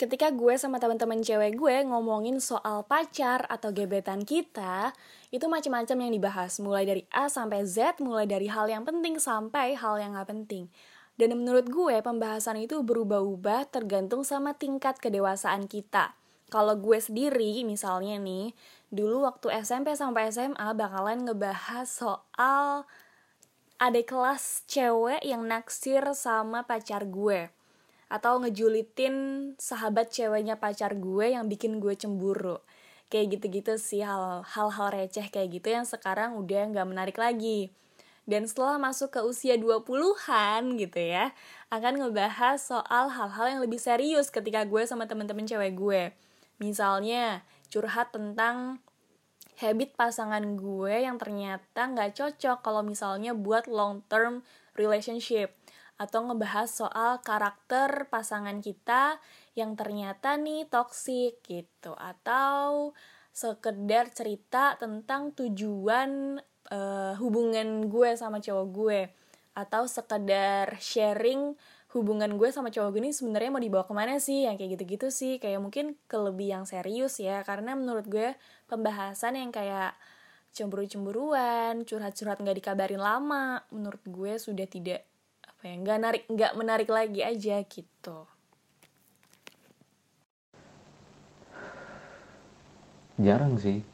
ketika gue sama teman-teman cewek gue ngomongin soal pacar atau gebetan kita, itu macam-macam yang dibahas, mulai dari A sampai Z, mulai dari hal yang penting sampai hal yang gak penting. Dan menurut gue, pembahasan itu berubah-ubah tergantung sama tingkat kedewasaan kita. Kalau gue sendiri, misalnya nih, dulu waktu SMP sampai SMA bakalan ngebahas soal adik kelas cewek yang naksir sama pacar gue atau ngejulitin sahabat ceweknya pacar gue yang bikin gue cemburu. Kayak gitu-gitu sih hal hal receh kayak gitu yang sekarang udah nggak menarik lagi. Dan setelah masuk ke usia 20-an gitu ya akan ngebahas soal hal-hal yang lebih serius ketika gue sama temen-temen cewek gue. Misalnya curhat tentang habit pasangan gue yang ternyata nggak cocok kalau misalnya buat long term relationship atau ngebahas soal karakter pasangan kita yang ternyata nih toksik gitu. Atau sekedar cerita tentang tujuan uh, hubungan gue sama cowok gue. Atau sekedar sharing hubungan gue sama cowok gue ini sebenarnya mau dibawa ke mana sih? Yang kayak gitu-gitu sih. Kayak mungkin ke lebih yang serius ya. Karena menurut gue pembahasan yang kayak cemburu-cemburuan curhat-curhat nggak dikabarin lama menurut gue sudah tidak apa ya nggak narik nggak menarik lagi aja gitu. Jarang sih.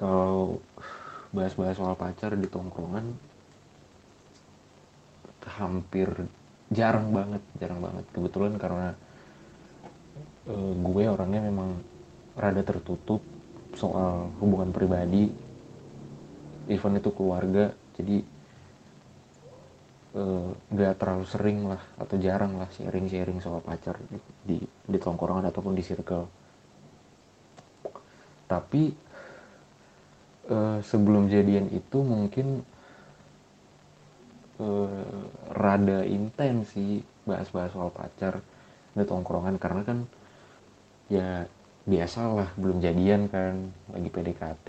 Kalau bahas-bahas soal pacar di tongkrongan hampir jarang banget jarang banget. Kebetulan karena uh, gue orangnya memang rada tertutup soal hubungan pribadi event itu keluarga. Jadi nggak uh, terlalu sering lah atau jarang lah sharing-sharing soal pacar di, di di tongkrongan ataupun di circle. Tapi uh, sebelum jadian itu mungkin uh, rada intens sih bahas-bahas soal pacar di tongkrongan karena kan ya biasalah belum jadian kan lagi PDKT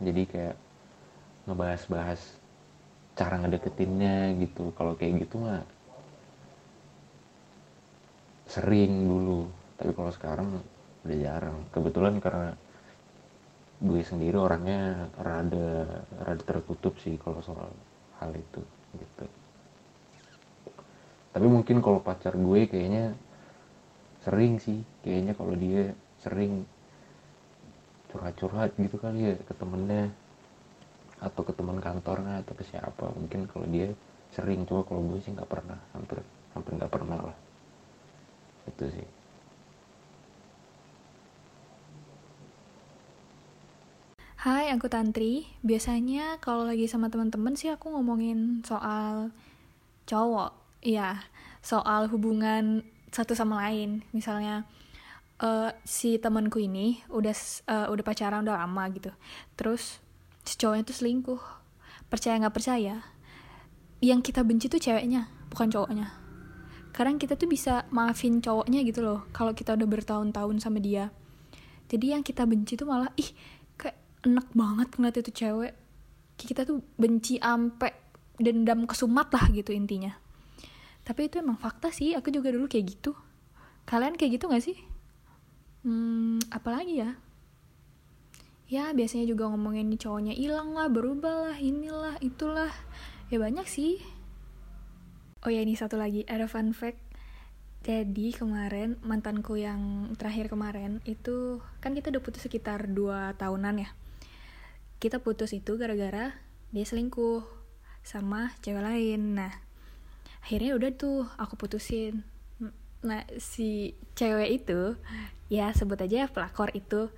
jadi kayak ngebahas-bahas cara ngedeketinnya gitu. Kalau kayak gitu mah sering dulu. Tapi kalau sekarang udah jarang. Kebetulan karena gue sendiri orangnya rada rada tertutup sih kalau soal hal itu gitu. Tapi mungkin kalau pacar gue kayaknya sering sih. Kayaknya kalau dia sering curhat-curhat gitu kali ya ke temennya atau ke teman kantornya atau ke siapa mungkin kalau dia sering coba kalau gue sih nggak pernah hampir hampir nggak pernah lah itu sih Hai, aku Tantri. Biasanya kalau lagi sama teman-teman sih aku ngomongin soal cowok. Iya, soal hubungan satu sama lain. Misalnya uh, si temanku ini udah uh, udah pacaran udah lama gitu. Terus cowoknya tuh selingkuh. Percaya nggak percaya? Yang kita benci tuh ceweknya bukan cowoknya. Kadang kita tuh bisa maafin cowoknya gitu loh kalau kita udah bertahun-tahun sama dia. Jadi yang kita benci tuh malah ih kayak enak banget ngeliat itu cewek. Kita tuh benci ampe dendam kesumat lah gitu intinya. Tapi itu emang fakta sih aku juga dulu kayak gitu. Kalian kayak gitu gak sih? Hmm apalagi ya ya biasanya juga ngomongin cowoknya hilang lah berubah lah inilah itulah. Ya banyak sih. Oh ya ini satu lagi ada fun fact. Jadi kemarin mantanku yang terakhir kemarin itu kan kita udah putus sekitar 2 tahunan ya. Kita putus itu gara-gara dia selingkuh sama cewek lain. Nah akhirnya udah tuh aku putusin. Nah si cewek itu ya sebut aja pelakor itu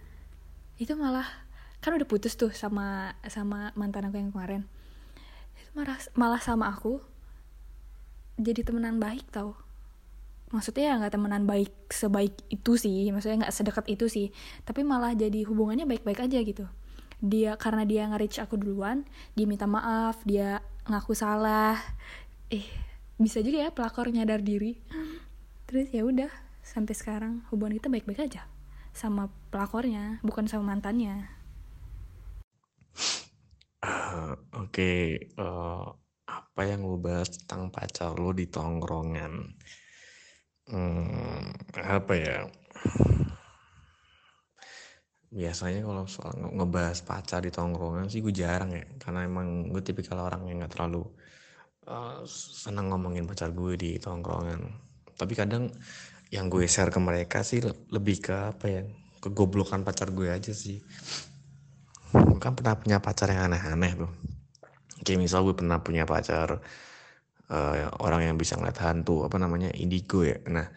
itu malah kan udah putus tuh sama sama mantan aku yang kemarin. Itu malah malah sama aku jadi temenan baik tau. Maksudnya ya nggak temenan baik sebaik itu sih maksudnya nggak sedekat itu sih. Tapi malah jadi hubungannya baik-baik aja gitu. Dia karena dia nge-reach aku duluan dia minta maaf dia ngaku salah. Eh bisa juga ya pelakor nyadar diri. Terus ya udah sampai sekarang hubungan kita baik-baik aja sama pelakornya bukan sama mantannya. Uh, oke okay. uh, eh, apa yang lo bahas tentang pacar lo di tongkrongan? Hmm, apa ya? Biasanya kalau soal nge- ngebahas pacar di tongkrongan sih gue jarang ya karena emang gue tipikal orang yang nggak terlalu uh, senang ngomongin pacar gue di tongkrongan. Tapi kadang yang gue share ke mereka sih le- lebih ke apa ya kegoblokan pacar gue aja sih. Gue kan pernah punya pacar yang aneh-aneh tuh. Kayak misal gue pernah punya pacar eh, orang yang bisa ngeliat hantu apa namanya indigo ya. Nah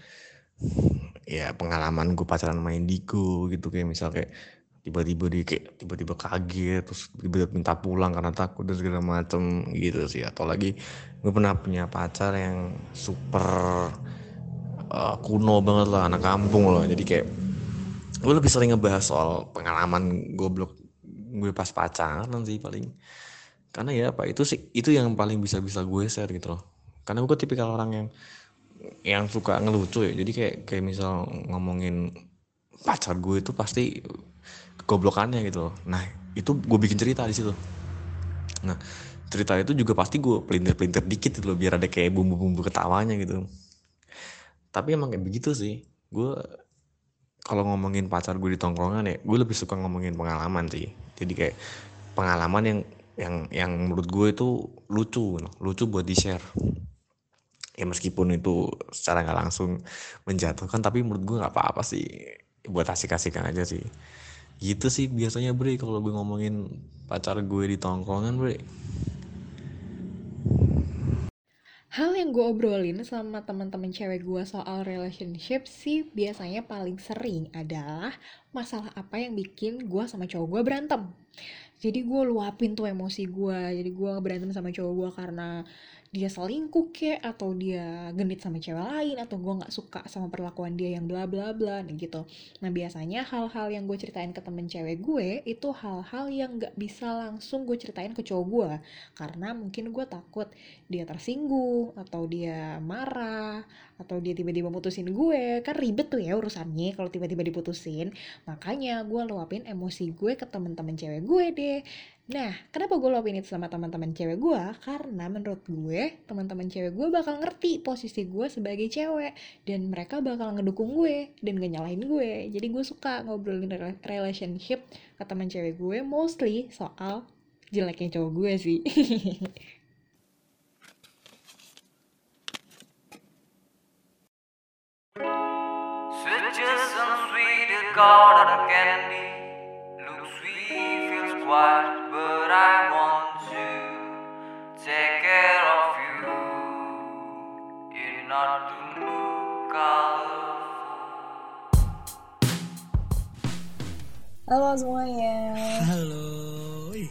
ya pengalaman gue pacaran sama indigo gitu kayak misal kayak tiba-tiba dia kayak tiba-tiba kaget terus tiba-tiba minta pulang karena takut dan segala macem gitu sih. Atau lagi gue pernah punya pacar yang super eh, kuno banget lah anak kampung loh. Jadi kayak gue lebih sering ngebahas soal pengalaman goblok gue pas pacaran sih paling. Karena ya apa itu sih itu yang paling bisa bisa gue share gitu loh. Karena gue tipikal orang yang yang suka ngelucu ya. Jadi kayak kayak misal ngomongin pacar gue itu pasti kegoblokannya gitu loh. Nah itu gue bikin cerita di situ. Nah cerita itu juga pasti gue pelintir pelintir dikit gitu loh biar ada kayak bumbu bumbu ketawanya gitu tapi emang kayak begitu sih. Gue kalau ngomongin pacar gue di tongkrongan ya gue lebih suka ngomongin pengalaman sih. Jadi kayak pengalaman yang yang yang menurut gue itu lucu lucu buat di share ya meskipun itu secara nggak langsung menjatuhkan tapi menurut gue nggak apa-apa sih. Buat asik-asikan aja sih. Gitu sih biasanya bre kalau gue ngomongin pacar gue di tongkrongan bre Hal yang gue obrolin sama teman-teman cewek gue soal relationship sih biasanya paling sering adalah masalah apa yang bikin gue sama cowok gue berantem. Jadi gue luapin tuh emosi gue, jadi gue berantem sama cowok gue karena dia selingkuh kek atau dia genit sama cewek lain atau gue nggak suka sama perlakuan dia yang bla bla bla nah gitu. Nah biasanya hal-hal yang gue ceritain ke temen cewek gue itu hal-hal yang nggak bisa langsung gue ceritain ke cowok gue karena mungkin gue takut dia tersinggung atau dia marah atau dia tiba-tiba mutusin gue. Kan ribet tuh ya urusannya kalau tiba-tiba diputusin. Makanya gue luapin emosi gue ke temen-temen cewek gue deh nah kenapa gue luapin itu sama teman-teman cewek gue karena menurut gue teman-teman cewek gue bakal ngerti posisi gue sebagai cewek. Dan mereka bakal ngedukung gue dan gak nyalahin gue. Jadi gue suka ngobrolin rela- relationship ke teman cewek gue mostly soal jeleknya cowok gue sih. Candy. Looks feels quiet, I want to take care of you. Not to. Halo semuanya. Halo, Ih,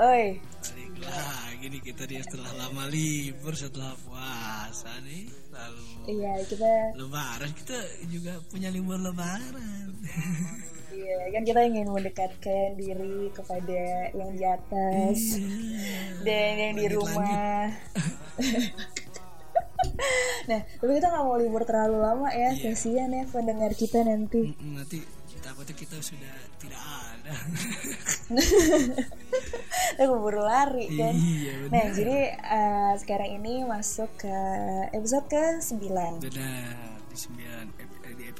Oi, balik lagi nih kita nih setelah lama libur setelah puasa nih lalu iya kita lebaran kita juga punya libur lebaran iya kan kita ingin mendekatkan diri kepada yang di atas dan yang di rumah. nah, tapi kita nggak mau libur terlalu lama ya, Iya. kasihan ya pendengar kita nanti. Nanti takutnya kita sudah tidak ada Kita keburu lari kan. iya Nah, benar jadi eh, sekarang ini masuk ke episode ke-9. benar di sembilan eh, di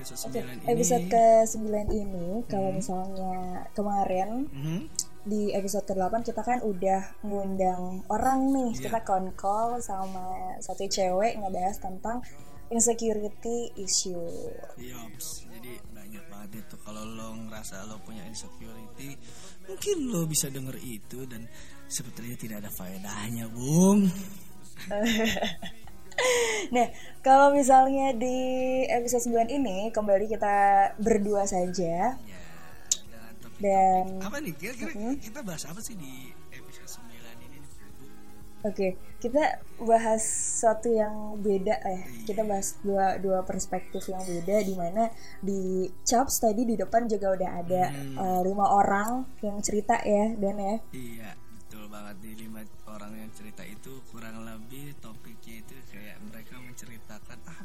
episode Oke, sembilan ini episode ke-9 ini kalau misalnya kemarin Mhm. di episode ke-8 kita kan udah ngundang orang nih. Iya. Kita call sama satu cewek ngebahas tentang insecurity issue. Yops, jadi banyak banget itu kalau lo ngerasa lo punya insecurity, mungkin lo bisa denger itu dan sebetulnya tidak ada faedahnya, Bung. Nah, kalau misalnya di episode 9 ini kembali kita berdua saja Ya, dan topik dan apa nih kira-kira kita bahas apa sih di episode 9 ini? Oke, kita bahas sesuatu yang beda ya. Kita bahas dua dua perspektif yang beda di mana di Chops tadi di depan juga udah ada eh, lima orang yang cerita ya dan ya. Iya, betul banget di lima orang yang cerita itu kurang lebih topiknya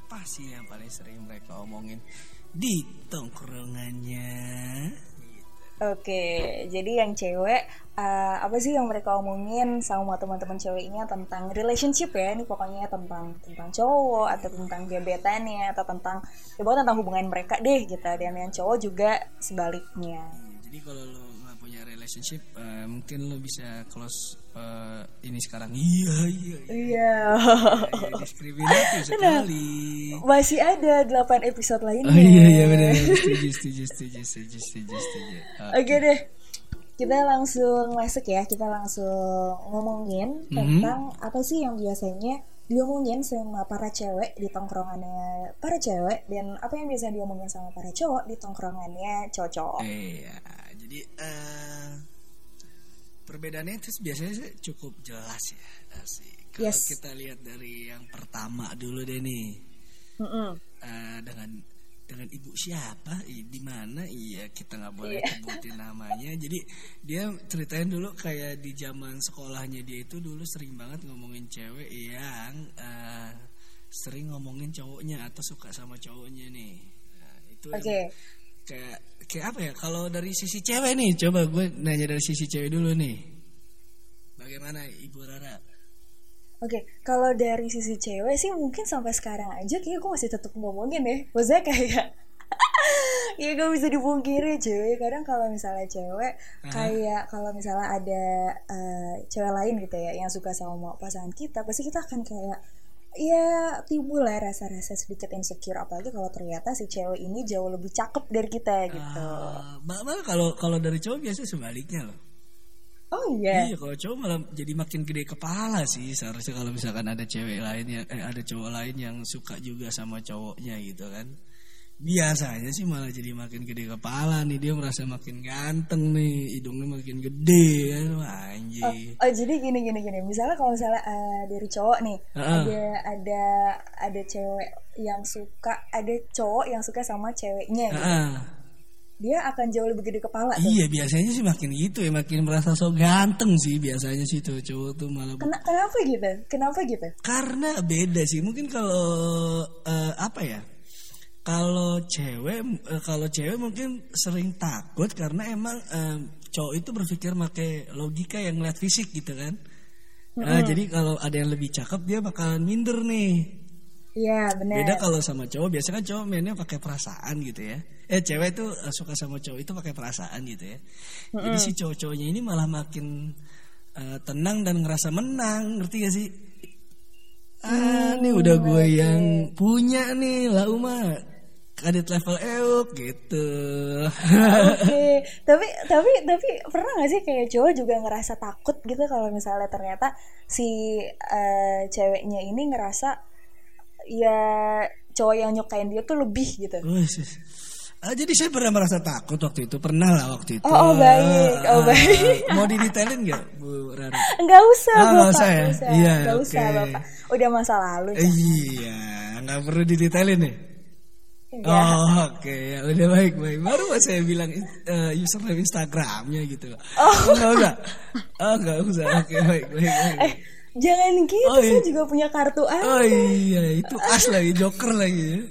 apa sih yang paling sering mereka omongin di tongkrongannya. Oke, jadi yang cewek eh, apa sih yang mereka omongin sama teman-teman ceweknya tentang relationship ya? Ini pokoknya tentang tentang cowok atau tentang gebetannya atau tentang ya pokoknya tentang hubungan mereka deh gitu. Dan yang cowok juga sebaliknya. Iya, Jadi kalau lo nggak punya relationship, eh, mungkin lo bisa close eh, ini sekarang. Iya iya. iya. Iya. Iya, diskriminatif sekali. Masih ada 8 episode lainnya. Oh iya iya benar. Setuju setuju setuju setuju setuju setuju. Oke deh. Kita langsung masuk ya. Kita langsung ngomongin tentang apa sih yang biasanya diomongin sama para cewek di tongkrongannya para cewek dan apa yang biasa diomongin sama para cowok di tongkrongannya cowok-cowok. Iya, jadi eh perbedaannya itu biasanya sih cukup jelas ya. Asik. Kalau Yes. kita lihat dari yang pertama dulu deh nih. Mm-mm. Eh, dengan dengan ibu siapa di mana iya kita nggak boleh sebutin namanya jadi dia ceritain dulu kayak di zaman sekolahnya dia itu dulu sering banget ngomongin cewek yang eh, sering ngomongin cowoknya atau suka sama cowoknya nih Nah, itu yang Oke. kayak kayak apa ya kalau dari sisi cewek nih coba gue nanya dari sisi cewek dulu nih bagaimana ibu Rara Oke, kalau dari sisi cewek sih mungkin sampai sekarang aja kayak gue masih tetap ngomongin ya. Maksudnya kayak ya gak bisa dipungkiri cuy. Kadang kalau misalnya cewek kayak kalau misalnya ada eh, cewek lain gitu ya yang suka sama pasangan kita, pasti kita akan kayak ya timbul lah rasa-rasa sedikit insecure apalagi kalau ternyata si cewek ini jauh lebih cakep dari kita gitu. Ah, malah kalau kalau dari cowok biasanya sebaliknya loh Oh iya. Iya kalau cowok malah jadi makin gede kepala sih seharusnya kalau misalkan ada cewek lain yang eh ada cowok lain yang suka juga sama cowoknya gitu kan. Biasanya sih malah jadi makin gede kepala nih dia merasa makin ganteng nih hidungnya makin gede kan anjing. Oh jadi gini gini gini. Misalnya kalau misalnya eh, dari cowok nih Heeh. ada ada ada cewek yang suka ada cowok yang suka sama ceweknya gitu. Heeh. Dia akan jauh lebih gede kepala tuh. Iya biasanya sih makin gitu ya makin merasa so ganteng sih biasanya sih tuh cowok tuh malah Kena- kenapa gitu? Kenapa gitu? Karena beda sih. Mungkin kalau eh, apa ya? Kalau cewek eh, kalau cewek mungkin sering takut karena emang eh, cowok itu berpikir pakai logika yang ngeliat fisik gitu kan. Nah, jadi kalau ada yang lebih cakep dia bakalan minder nih. Iya benar. Beda kalau sama cowok biasanya kan cowok mainnya pakai perasaan gitu ya. Eh cewek tuh eh, suka sama cowok itu pakai perasaan gitu ya. Jadi si cowok-cowoknya ini malah makin eh, tenang dan ngerasa menang, ngerti gak sih? Ah, ini udah gue yang punya nih, lah Uma. Kadit level euk gitu. Oke, tapi tapi tapi pernah gak sih kayak cowok juga ngerasa takut gitu kalau misalnya ternyata si eh, ceweknya ini ngerasa ya cowok yang nyukain dia tuh lebih gitu. Ah, jadi saya pernah merasa takut waktu itu, pernah lah waktu itu. Oh, oh, baik. Oh, Ah, baik. Mau didetailin nggak, Bu Rara? Enggak usah, Ah, Bapak. nggak usah ya? usah. Iya, Nggak usah, oke. Bapak. Udah masa lalu. Eh, Iya, nggak perlu didetailin nih. Enggak. Oh, oke, ya udah baik baik. Baru saya bilang eh, username Instagramnya gitu. Oh, nggak usah. Oh, nggak usah. Oke, baik baik. baik. Eh, jangan gitu. Oh, Saya iya. juga punya kartu A. Oh iya, itu as lagi, joker lagi.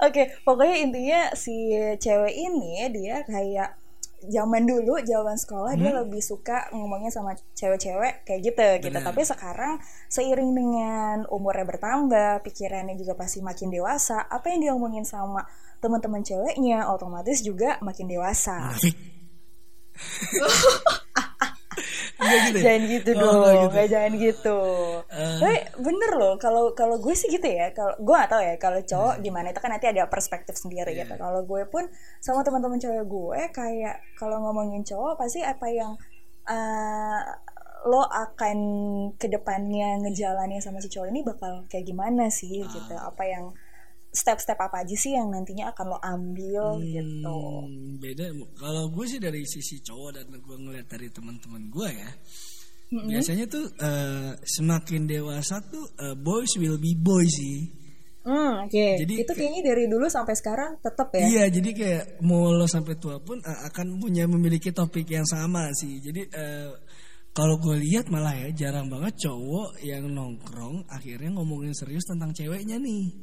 Oke, pokoknya intinya si cewek ini dia kayak zaman dulu zaman sekolah dia Hmm? lebih suka ngomongnya sama cewek-cewek kayak gitu gitu. Tapi sekarang seiring dengan umurnya bertambah, pikirannya juga pasti makin dewasa, apa yang dia omongin sama teman-teman ceweknya otomatis juga makin dewasa. Enggak gitu. ya? jangan gitu Oh, dong, nggak gitu. nggak jangan gitu. Eh. Tapi bener loh, kalau kalau gue sih gitu ya. Kalau gue gak tahu ya, kalau cowok Hmm. gimana itu kan nanti ada perspektif sendiri Iya. gitu. Kalau gue pun sama teman-teman cewek gue kayak kalau ngomongin cowok pasti apa yang eh, lo akan ke depannya ngejalanin sama si cowok ini bakal kayak gimana sih Ah. gitu. Apa yang step-step apa aja sih yang nantinya akan lo ambil gitu. Hmm, beda kalau gue sih dari sisi cowok dan gue ngeliat dari teman-teman gue ya biasanya tuh eh, semakin dewasa tuh eh, boys will be boys sih Hmm, oke. Jadi Itu kayaknya dari dulu sampai sekarang tetap ya. iya jadi kayak mau lo sampai tua pun eh, akan punya memiliki topik yang sama sih jadi eh, kalau gue lihat malah ya jarang banget cowok yang nongkrong akhirnya ngomongin serius tentang ceweknya nih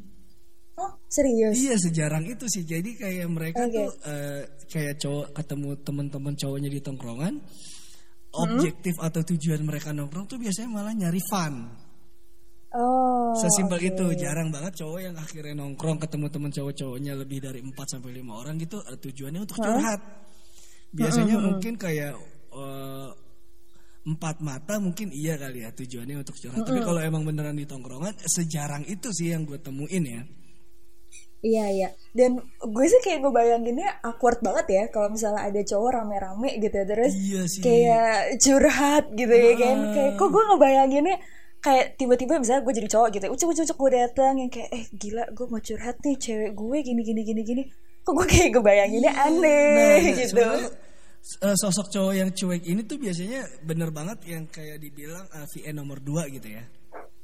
Oh, serius? Iya sejarang itu sih. Jadi kayak mereka Oke. tuh eh, kayak cowok ketemu teman-teman cowoknya di tongkrongan, Hmm? objektif atau tujuan mereka nongkrong tuh biasanya malah nyari fun. Oh. Sesimpel oke. itu, jarang banget cowok yang akhirnya nongkrong ketemu teman cowok-cowoknya lebih dari 4 sampai 5 orang gitu eh, tujuannya untuk curhat. Biasanya mungkin kayak eh, empat mata mungkin iya kali ya tujuannya untuk curhat. Tapi kalau emang beneran di tongkrongan sejarang itu sih yang gue temuin ya. Iya iya. Dan gue sih kayak ngebayanginnya awkward banget ya kalau misalnya ada cowok rame-rame gitu ya terus Iya sih. kayak curhat gitu ya kan. Ah. Kayak kok gue ngebayanginnya kayak tiba-tiba misalnya gue jadi cowok gitu, ucuk ucuk gue datang yang kayak eh gila gue mau curhat nih cewek gue gini gini gini gini. Kok gue kayak ngebayanginnya aneh Nah, nah, gitu. eh, sosok cowok yang cuek ini tuh biasanya bener banget yang kayak dibilang eh, VN nomor 2 gitu ya.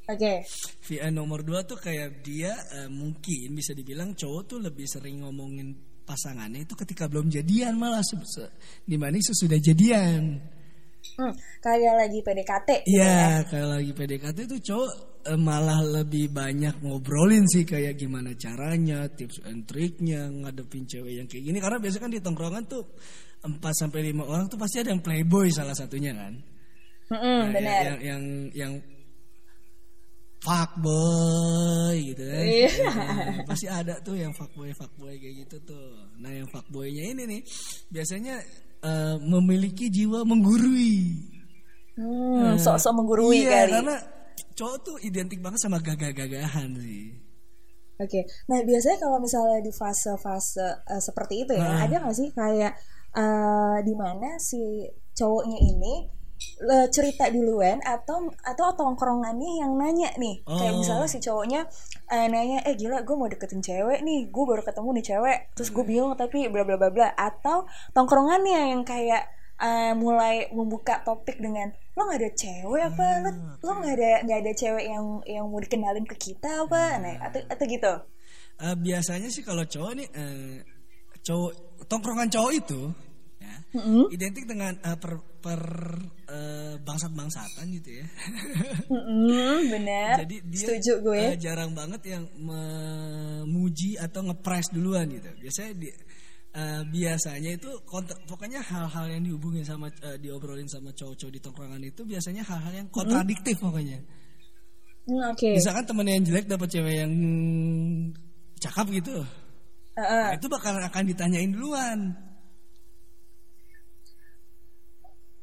Oke. VN nomor 2 tuh kayak dia eh, mungkin bisa dibilang cowok tuh lebih sering ngomongin pasangannya itu ketika belum jadian malah se- se- dibanding sesudah jadian. Hmm, kayak lagi PDKT gitu ya. Iya, kalau lagi PDKT itu cowok eh, malah lebih banyak ngobrolin sih kayak gimana caranya, tips and triknya ngadepin cewek yang kayak gini karena biasanya kan di tongkrongan tuh 4 sampai 5 orang tuh pasti ada yang playboy salah satunya kan. Mm-mm, Nah, benar. Yang yang yang fuckboy gitu kan. Iya. Nah, pasti ada tuh yang fuckboy fuckboy kayak gitu tuh. Nah, yang fuckboynya ini nih biasanya eh, memiliki jiwa menggurui. Hmm, sok-sok menggurui iya, kali. karena cowok tuh identik banget sama gagah-gagahan sih. Oke, nah biasanya kalau misalnya di fase-fase eh, seperti itu ya, Nah. ada nggak sih kayak eh, di mana si cowoknya ini eh, cerita duluan atau atau tongkrongannya yang nanya nih, kayak Oh. misalnya si cowoknya eh, nanya, eh gila gue mau deketin cewek nih, gue baru ketemu nih cewek, terus gue bingung tapi bla bla bla bla, atau tongkrongannya yang kayak eh, mulai membuka topik dengan lo nggak ada cewek apa? Lo lo nggak ada nggak ada cewek yang yang mau dikenalin ke kita apa? Nah, atau atau gitu. Eh, biasanya sih kalau cowok nih eh, cowok tongkrongan cowok itu ya, identik dengan eh, per, per eh, bangsat-bangsatan gitu ya. Mm, bener Jadi dia setuju gue eh, jarang banget yang memuji atau ngepres duluan gitu. Biasanya di, eh, biasanya itu kontra- pokoknya hal-hal yang dihubungin sama eh, diobrolin sama cowok-cowok di tongkrongan itu biasanya hal-hal yang kontradiktif pokoknya. Hmm, oke Misalkan temennya yang jelek dapat cewek yang cakep gitu. Heeh. Nah, itu bakalan akan ditanyain duluan.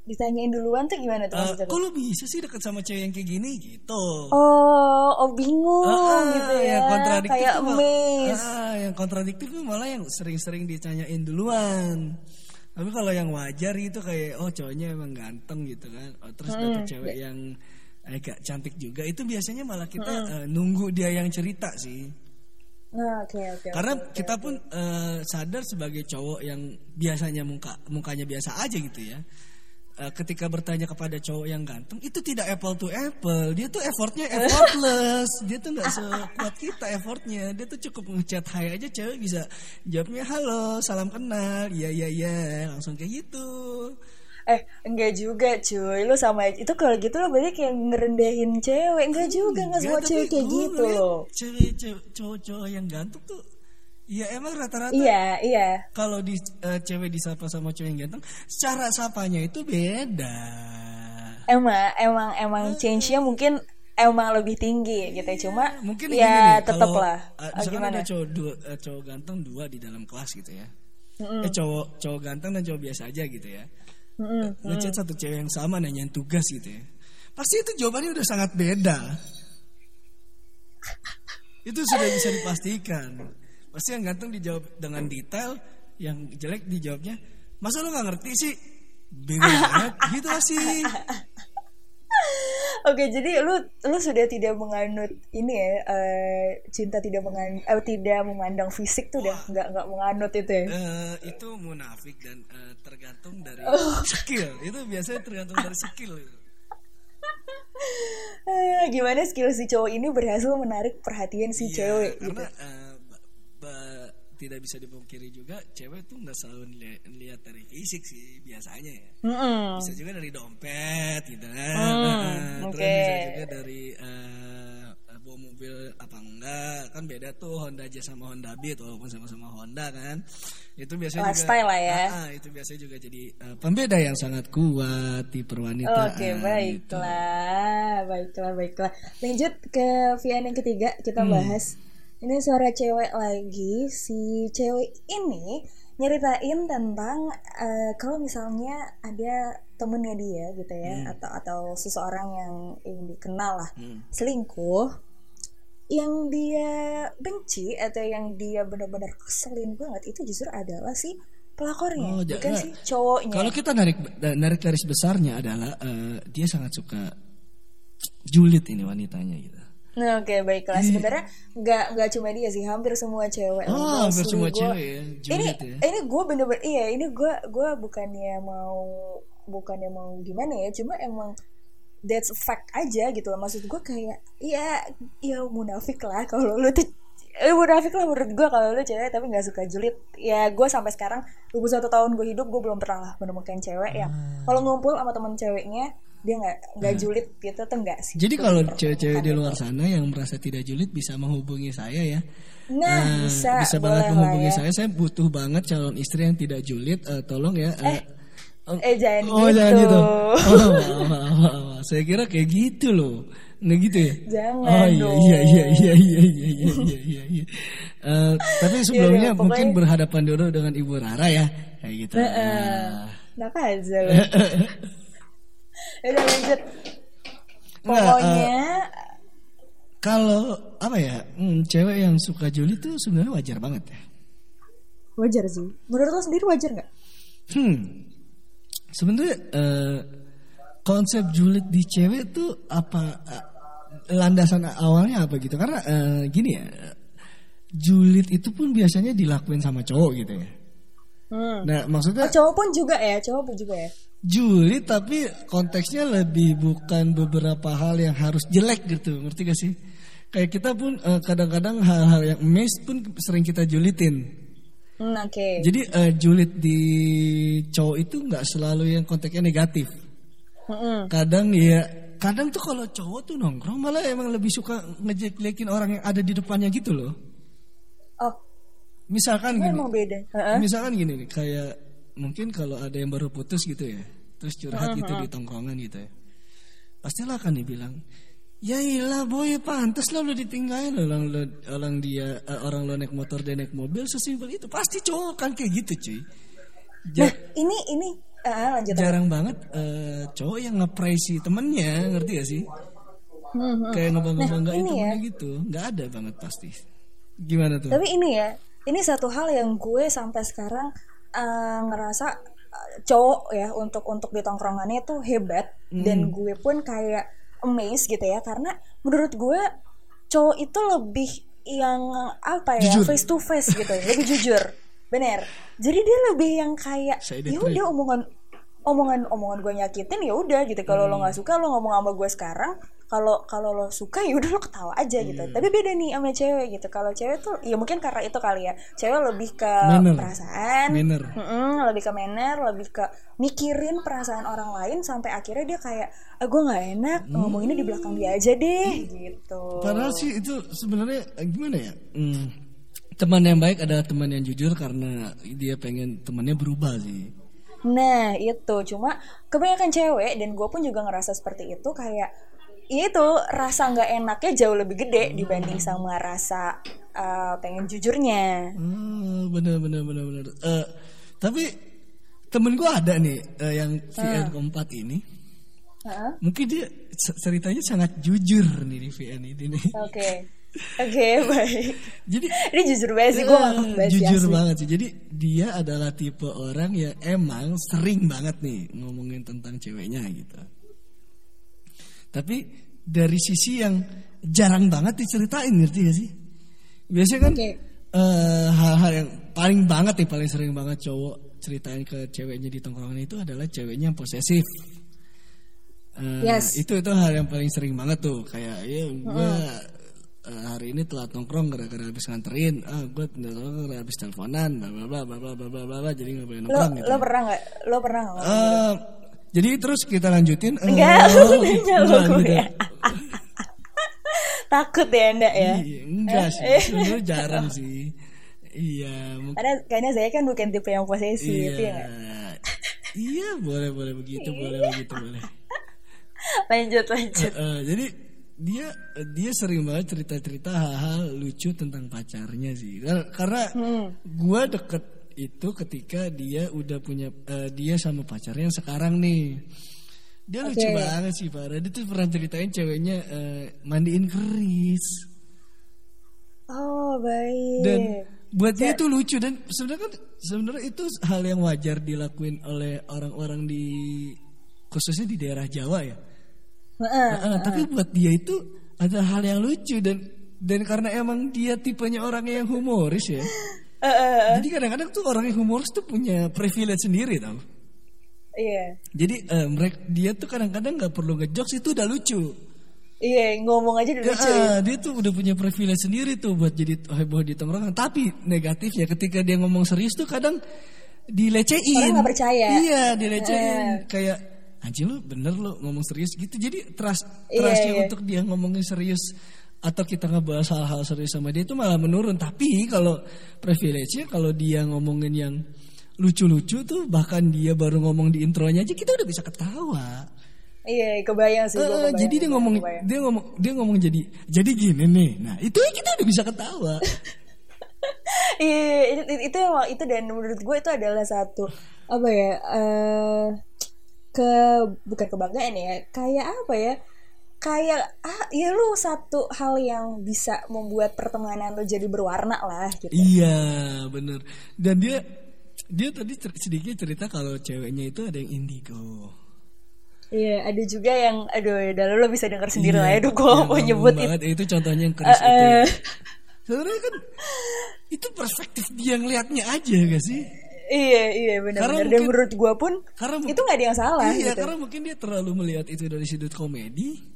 Ditanyain duluan tuh gimana tuh maksudnya kok lu bisa sih deket sama cewek yang kayak gini gitu? oh oh bingung Ah, gitu ya yang kontradiktif kayak tuh amazed ah, yang kontradiktif tuh malah yang sering-sering ditanyain duluan. Tapi kalau yang wajar itu kayak oh cowoknya emang ganteng gitu kan. Oh, terus Hmm, dapet cewek yang agak cantik juga itu biasanya malah kita eh, nunggu dia yang cerita sih. nah oke oke Karena oke, oke, kita pun eh, sadar sebagai cowok yang biasanya muka mukanya biasa aja gitu ya. Eh, ketika bertanya kepada cowok yang ganteng itu tidak apple to apple. Dia tuh effortnya effortless. Dia tuh nggak sekuat kita effortnya. Dia tuh cukup ngechat hai aja cewek bisa jawabnya halo, salam kenal, iya iya iya, langsung kayak gitu. eh enggak juga cuy lu sama itu kalau gitu lo berarti kayak ngerendahin cewek enggak juga enggak semua cewek kayak gitu loh Cewek cewek cowok-cowok yang ganteng tuh ya emang rata-rata iya iya kalau di eh, cewek disapa sama cowok yang ganteng, cara sapanya itu beda. emang emang emang change-nya mungkin emang lebih tinggi gitu ya. cuma Mungkin ya tetap lah misalkan gimana ada cowok dua, eh, cowok ganteng dua di dalam kelas gitu ya. Eh cowok cowok ganteng dan cowok biasa aja gitu ya. Mm-mm. Ngechat satu cewek yang sama nanyain tugas gitu ya. Pasti itu jawabannya udah sangat beda. itu sudah bisa dipastikan. Pasti yang ganteng dijawab dengan detail, yang jelek dijawabnya, masa lu nggak ngerti sih? Bego banget gitu sih. Oke, jadi lu lu sudah tidak menganut ini ya eh, cinta tidak mengan eh, tidak memandang fisik tuh udah nggak nggak menganut itu ya. Eh, itu munafik dan eh, tergantung dari Oh. skill. Itu biasanya tergantung dari skill. Gimana skill si cowok ini berhasil menarik perhatian si Iya, cewek gitu. karena ba- ba- tidak bisa dipungkiri juga cewek tuh nggak selalu li- lihat dari fisik sih biasanya ya. Mm-mm. Bisa juga dari dompet gitu kan. Nah, oke. Terus bisa juga dari eh, bawa mobil apa enggak kan beda tuh Honda Jazz sama Honda Beat walaupun sama-sama Honda kan itu biasanya Lifestyle juga lah ya. Ah, ah, itu biasanya juga jadi eh, pembeda yang sangat kuat di perwanitaan Oke, gitu. baiklah, baiklah, baiklah. Lanjut ke Vian yang ketiga, kita Hmm. bahas. Ini suara cewek lagi. Si cewek ini nyeritain tentang eh, kalau misalnya ada temennya dia gitu ya, Hmm. atau atau seseorang yang yang dikenal lah Hmm. selingkuh, yang dia benci atau yang dia benar-benar keselin banget itu justru adalah si pelakornya, Oh, bukan si cowoknya. Kalau kita narik narik garis besarnya adalah eh, dia sangat suka julid ini wanitanya gitu. Nah, oke baiklah. Sebenarnya nggak nggak cuma dia sih, hampir semua cewek. Oh, hampir semua gua- cewek ya, Ini julid ya. ini gue bener-bener iya, ini gue gue bukannya mau bukannya mau gimana ya, cuma emang that's a fact aja gitu loh. Maksud gue kayak ya ya munafik lah kalau lu tuh eh, munafik lah menurut gue kalau lu cewek tapi nggak suka julid ya gue sampai sekarang 21 tahun gue hidup gue belum pernah lah menemukan cewek yang Ah. kalau ngumpul sama teman ceweknya dia nggak nggak nah. julid gitu tuh enggak sih jadi kalau cewek-cewek di luar sana yang merasa tidak julid bisa menghubungi saya ya nah, nah bisa bisa banget menghubungi ya. saya saya butuh banget calon istri yang tidak julid uh, tolong ya eh. Uh, Eh jangan oh, gitu. Jangan gitu. Oh, maaf, maaf, maaf. Saya kira kayak gitu loh. Nggak gitu ya? Jangan oh, iya. Iya iya iya iya iya iya iya iya. uh, tapi iya sebelumnya ya, mungkin pokoknya... berhadapan dulu dengan Ibu Rara ya. Kayak gitu. Heeh. Uh, uh. Aja loh. Udah lanjut. Nggak, Pokoknya Kalau apa ya, hmm, cewek yang suka julid tuh sebenarnya wajar banget ya. wajar sih. Menurut lo sendiri wajar nggak? Hmm. Sebenarnya eh, konsep julid di cewek tuh apa eh, landasan awalnya apa gitu? Karena eh, gini ya, julid itu pun biasanya dilakuin sama cowok gitu ya. Hmm. Nah, maksudnya Oh, cowok pun juga ya, cowok pun juga ya. Julid tapi konteksnya lebih bukan beberapa hal yang harus jelek gitu, ngerti gak sih? Kayak kita pun eh, kadang-kadang hal-hal yang mes pun sering kita julitin. Hmm, Oke. Jadi eh, julid di cowok itu nggak selalu yang konteksnya negatif. Mm-mm. Kadang ya, kadang tuh kalau cowok tuh nongkrong malah emang lebih suka ngejek-jekin orang yang ada di depannya gitu loh. Oh, Misalkan itu gini, emang beda. Heeh. misalkan gini nih, kayak mungkin kalau ada yang baru putus gitu ya, terus curhat gitu di tongkrongan gitu ya, pastilah akan dibilang, ya ilah boy pantas lo ditinggalin. Orang lo orang dia eh, orang lo naik motor dia naik mobil sesimpel itu. Pasti cowok kan kayak gitu cuy. Ja- Nah, ini ini ah, lanjut. jarang banget eh, cowok yang nge-praise si temennya ngerti gak sih? Hmm, hmm. kayak ngebangga-banggain ini temennya gitu. Nggak ada banget pasti. Gimana tuh? Tapi ini ya, ini satu hal yang gue sampai sekarang eh, ngerasa cowok ya untuk untuk di tongkrongannya tuh hebat dan gue pun kayak amazed gitu ya karena menurut gue cowok itu lebih yang apa ya Jujur. face to face gitu, lebih jujur, bener. Jadi dia lebih yang kayak ya udah omongan omongan omongan gue nyakitin ya udah gitu. Kalau lo nggak suka lo ngomong sama gue sekarang, kalau kalau lo suka ya udah lo ketawa aja gitu. Tapi beda nih sama cewek gitu. Kalau cewek tuh ya mungkin karena itu kali ya. Cewek lebih ke Manner. perasaan, Manner. Lebih ke manner, lebih ke mikirin perasaan orang lain sampai akhirnya dia kayak, ah, gue nggak enak ngomonginnya di belakang dia aja deh gitu. Padahal sih itu sebenarnya eh, gimana ya? Hmm, teman yang baik adalah teman yang jujur karena dia pengen temannya berubah sih. Nah itu cuma kebanyakan cewek dan gue pun juga ngerasa seperti itu kayak itu rasa nggak enaknya jauh lebih gede dibanding sama rasa uh, pengen jujurnya. Hmm, bener bener bener bener. Eh, tapi temen gue ada nih eh, yang VN keempat ini. Heeh. Mungkin dia ceritanya sangat jujur nih di VN ini nih. Oke, oke baik. Jadi Ini jujur banget sih gue ngakak banget sih, jujur asli. banget sih. Jadi dia adalah tipe orang yang emang sering banget nih ngomongin tentang ceweknya gitu. Tapi dari sisi yang jarang banget diceritain ngerti gak sih? Biasanya kan Oke. eh, hal-hal yang paling banget nih paling sering banget cowok ceritain ke ceweknya di tongkrongan itu adalah ceweknya yang posesif. Eh, Yes. Itu itu hal yang paling sering banget tuh kayak ya gue eh, hari ini telat nongkrong gara-gara habis nganterin, ah gue gara habis teleponan, bla bla bla bla bla bla bla bla, bla, jadi nggak boleh Lo nongkrong gitu. lo pernah nggak? Lo pernah nggak? Eh, jadi terus kita lanjutin. eh, Enggak, lu nanya lo enggak, gue gitu. ya. takut ya anda ya Iya, enggak sih, sebenarnya jarang sih. Iya, karena kayaknya saya kan bukan tipe yang posesif iya. ya? Iya, boleh boleh begitu, boleh begitu, boleh. lanjut lanjut Eh, eh, jadi dia dia sering banget cerita-cerita hal-hal lucu tentang pacarnya sih. Kar- Karena gua deket itu ketika dia udah punya eh, dia sama pacarnya yang sekarang nih. Dia lucu Oke. banget sih parah. Dia tuh pernah ceritain ceweknya eh, mandiin keris. oh baik dan buat dia itu lucu dan sebenarnya kan sebenarnya itu hal yang wajar dilakuin oleh orang-orang di khususnya di daerah Jawa ya. Heeh. Heeh, tapi buat dia itu ada hal yang lucu dan dan karena emang dia tipenya orang yang humoris ya. Jadi kadang-kadang tuh orang yang humoris tuh punya privilege sendiri tau. iya Jadi eh, mereka dia tuh kadang-kadang nggak perlu ngejokes itu udah lucu. iya ngomong aja udah Ya, lucu ya. ah, dia tuh udah punya privilege sendiri tuh buat jadi heboh di tongkrongan. Tapi negatif ya ketika dia ngomong serius tuh kadang dilecehin. Orang nggak percaya. Iya, dilecehin. Kayak anjing lu bener lu ngomong serius gitu. Jadi trust Iya, trustnya iya. untuk dia ngomongin serius atau kita ngebahas hal-hal serius sama dia itu malah menurun. Tapi kalau privilege-nya kalau dia ngomongin yang lucu-lucu tuh bahkan dia baru ngomong di intronya aja kita udah bisa ketawa. iya kebayang sih Eh, kebayang, jadi dia ngomong kebayang. dia ngomong dia ngomong jadi jadi gini nih. Nah, itu kita udah bisa ketawa. Iya, itu, itu emang itu dan menurut gue itu adalah satu apa ya eh ke bukan kebanggaan ya, kayak apa ya? Kayak ah ya lu satu hal yang bisa membuat pertemanan lo jadi berwarna lah gitu. iya, bener. Dan dia dia tadi cer- sedikit cerita kalau ceweknya itu ada yang indigo. Iya, ada juga yang aduh ya udah lo bisa dengar sendiri Iya, lah ya, aduh gue yang mau nyebut itu. banget. Itu contohnya yang keris itu. ya. Sebenarnya kan itu perspektif dia ngelihatnya aja gak sih? Iya, iya Karena benar-benar. Dan mungkin- menurut gue pun Karena itu nggak ada yang salah Iya, gitu. karena mungkin dia terlalu melihat itu dari sudut komedi.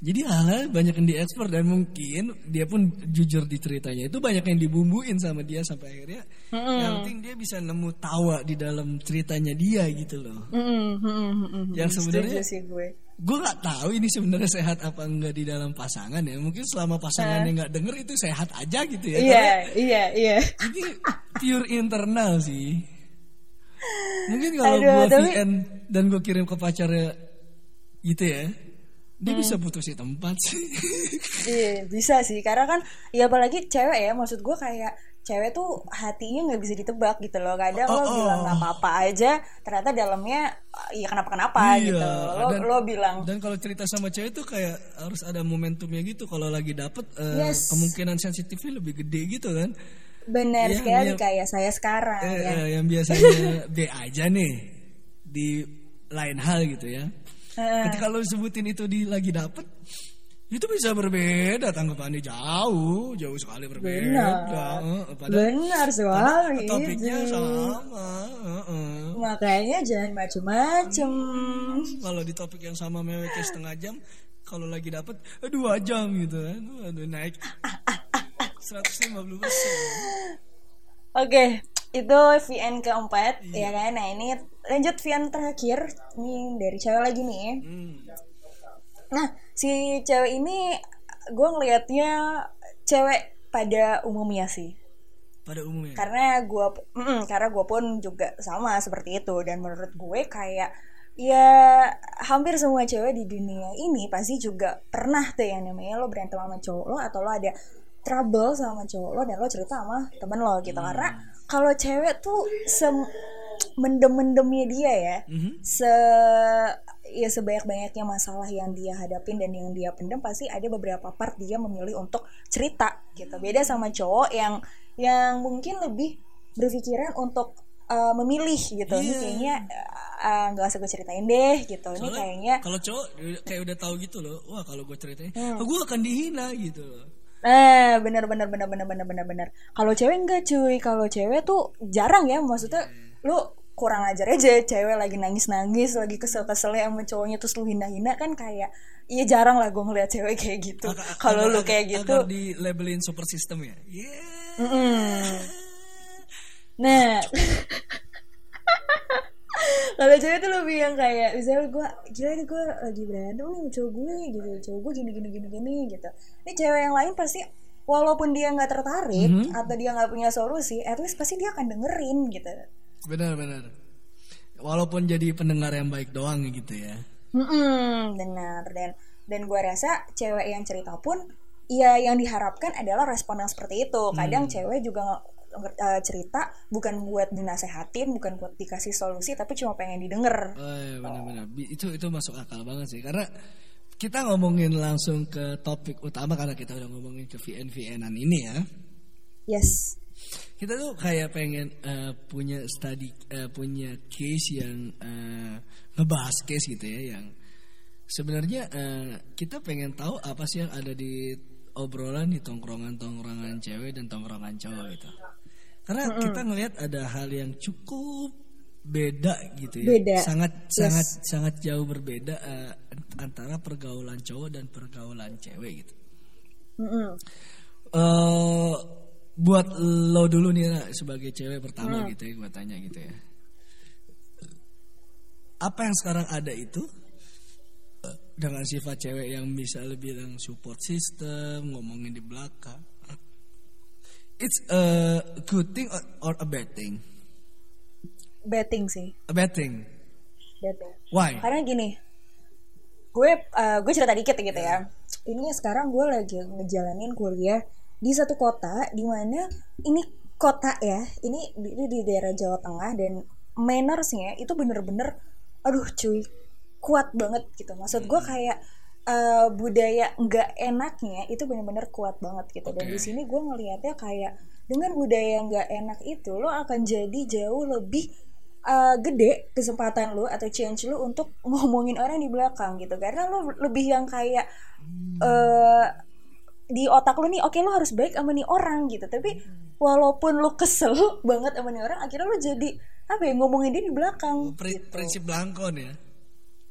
Jadi hal banyak yang diekspor dan mungkin dia pun jujur di ceritanya itu banyak yang dibumbuin sama dia sampai akhirnya yang penting dia bisa nemu tawa di dalam ceritanya dia gitu loh. Mm, mm, mm, mm. Yang sebenarnya sih gue. gue nggak tahu ini sebenarnya sehat apa enggak di dalam pasangan ya. Mungkin selama pasangannya nggak denger itu sehat aja gitu ya. Iya, iya, iya. ini pure internal sih. Mungkin kalau gue tapi- VN dan gue kirim ke pacarnya gitu ya, dia bisa putus di tempat sih. Iya bisa sih karena kan ya apalagi cewek ya maksud gue kayak cewek tuh hatinya nggak bisa ditebak gitu loh kadang Oh, lo oh. bilang nggak apa-apa aja ternyata dalamnya ya kenapa kenapa Iya, gitu lo dan- lo bilang Dan kalau cerita sama cewek tuh kayak harus ada momentumnya gitu. Kalau lagi dapet eh, Yes. kemungkinan sensitifnya lebih gede gitu kan. benar Iya, sekali kayak saya sekarang Eh, ya eh, yang biasanya B aja nih di lain hal gitu ya. Ketika lo sebutin itu di lagi dapet, itu bisa berbeda tanggapannya jauh, jauh sekali berbeda. Benar. Padahal benar sekali topiknya itu. sama. makanya jangan macem-macem Kalau di topik yang sama meweknya setengah jam, kalau lagi dapet eh, dua jam gitu kan, aduh naik 150 persen. Oke, itu VN keempat Iya. ya kan. Nah ini lanjut VN terakhir nih dari cewek lagi nih. Hmm. Nah si cewek ini gue ngelihatnya cewek pada umumnya sih. Pada umumnya. Karena gue, karena gue pun juga sama seperti itu dan menurut gue kayak ya hampir semua cewek di dunia ini pasti juga pernah tuh yang namanya lo berantem sama cowok lo atau lo ada trouble sama cowok lo dan lo cerita sama temen lo gitu karena kalau cewek tuh se mendem-mendemnya dia ya Mhm. se ya sebanyak-banyaknya masalah yang dia hadapin dan yang dia pendem pasti ada beberapa part dia memilih untuk cerita gitu beda sama cowok yang yang mungkin lebih berpikiran untuk uh, memilih gitu ini Iya. kayaknya uh, nggak usah gue ceritain deh gitu ini Soalnya kayaknya kalau cowok kayak udah tahu gitu loh, wah kalau gue ceritain, Hmm. oh, gue akan dihina gitu loh. Nah, benar benar benar benar benar benar benar. Kalau cewek enggak cuy, kalau cewek tuh jarang ya maksudnya lu kurang ajar aja cewek lagi nangis-nangis, lagi kesel-kesel sama cowoknya terus lu hina-hina kan kayak iya jarang lah gue ngeliat cewek kayak gitu. Kalau lu kayak agar- gitu, agar di labelin super system ya. Yeah. mm-mm. Nah, kalau cewek tuh lebih yang kayak misalnya gue gila nih gue lagi berantem nih cowok gue gitu cowok gue gini gini gini gini gitu. Ini cewek yang lain pasti walaupun dia nggak tertarik Mhm. atau dia nggak punya solusi at least pasti dia akan dengerin gitu. Benar benar. Walaupun jadi pendengar yang baik doang gitu ya. Mm-mm, benar. Dan dan gue rasa cewek yang cerita pun ya yang diharapkan adalah respon yang seperti itu. Kadang cewek juga eh, cerita bukan buat dinasehatin bukan buat dikasih solusi tapi cuma pengen didengar. Oh, iya, benar-benar. Bi- itu itu masuk akal banget sih. Karena kita ngomongin langsung ke topik utama karena kita udah ngomongin ke VN VNan ini ya. Yes. Kita tuh kayak pengen eh, punya study eh, punya case yang eh, ngebahas case gitu ya yang sebenarnya eh, kita pengen tahu apa sih yang ada di obrolan di tongkrongan-tongkrongan cewek dan tongkrongan cowok gitu karena kita ngelihat ada hal yang cukup beda gitu ya Beda. sangat Yes. sangat sangat jauh berbeda eh, antara pergaulan cowok dan pergaulan cewek gitu Mm-mm. eh buat lo dulu nih Ra, sebagai cewek pertama gitu ya gue tanya gitu ya apa yang sekarang ada itu eh, dengan sifat cewek yang bisa lebih bilang support system ngomongin di belakang it's a good thing or, or a bad thing? Betting sih. A bad thing. Betting why? Karena gini gue eh, gue cerita dikit gitu ya. Ini sekarang gue lagi ngejalanin kuliah di satu kota di mana ini kota ya ini di, di daerah Jawa Tengah dan mannersnya itu bener-bener aduh cuy kuat banget gitu. Maksud gue kayak eh, budaya nggak enaknya itu bener-bener kuat banget gitu. Dan Oke. di sini gue ngelihatnya kayak dengan budaya yang nggak enak itu lo akan jadi jauh lebih uh, gede kesempatan lu atau change lu untuk ngomongin orang di belakang gitu. Karena lu lebih yang kayak eh di otak lu nih oke lu harus baik sama nih orang gitu. Tapi walaupun lu kesel banget sama nih orang akhirnya lu jadi apa ya ngomongin dia di belakang Pri- gitu. prinsip belangkon ya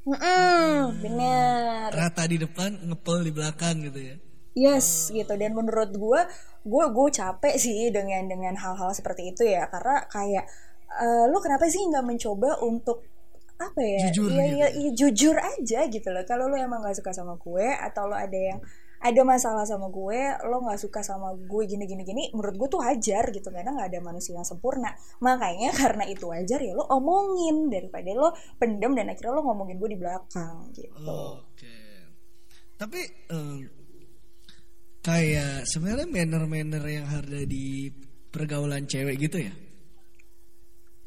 Mm-mm, bener. Rata di depan ngepel di belakang gitu ya. Yes gitu. Dan menurut gue gue gue capek sih dengan dengan hal-hal seperti itu ya. Karena kayak eh, lu kenapa sih nggak mencoba untuk apa ya? Jujur Iya, gitu iya, iya, jujur aja gitu loh. Kalau lu emang nggak suka sama gue atau lo ada yang ada masalah sama gue lo nggak suka sama gue gini gini gini menurut gue tuh wajar gitu karena nggak ada manusia yang sempurna makanya karena itu wajar ya lo omongin daripada lo pendem dan akhirnya lo ngomongin gue di belakang gitu Oke. Tapi em, kayak sebenarnya manner-manner yang ada di pergaulan cewek gitu ya.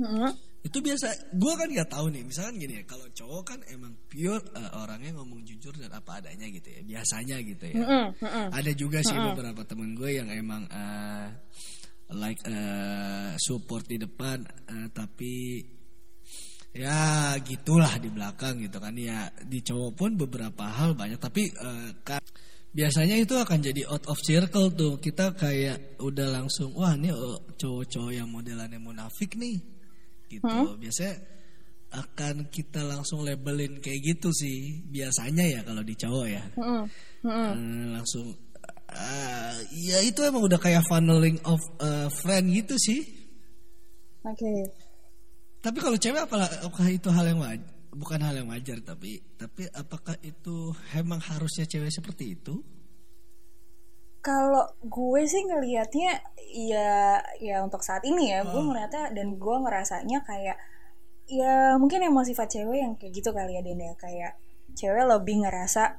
Mm-mm. Itu biasa. Gua kan nggak tahu nih. Misalkan gini ya, kalau cowok kan emang pure eh, orangnya ngomong jujur dan apa adanya gitu ya. Biasanya gitu ya. Mm-mm, mm-mm. Ada juga sih beberapa temen gue yang emang eh, like eh, support di depan, eh, tapi ya gitulah di belakang gitu kan ya di cowok pun beberapa hal banyak tapi eh, ka- biasanya itu akan jadi out of circle tuh kita kayak udah langsung wah ini oh, cowok-cowok yang modelannya munafik nih gitu. Biasanya akan kita langsung labelin kayak gitu sih biasanya ya kalau di cowok ya. Mm-mm, mm-mm. Eh, langsung ah, ya itu emang udah kayak funneling of a friend gitu sih. Oke. tapi kalau cewek apalah apakah itu hal yang wajar? Bukan hal yang wajar tapi tapi apakah itu emang harusnya cewek seperti itu Kalau gue sih ngelihatnya ya ya untuk saat ini ya gue Oh. ngelihatnya dan gue ngerasanya kayak ya mungkin emang sifat cewek yang kayak gitu kali ya Den ya kayak cewek lebih ngerasa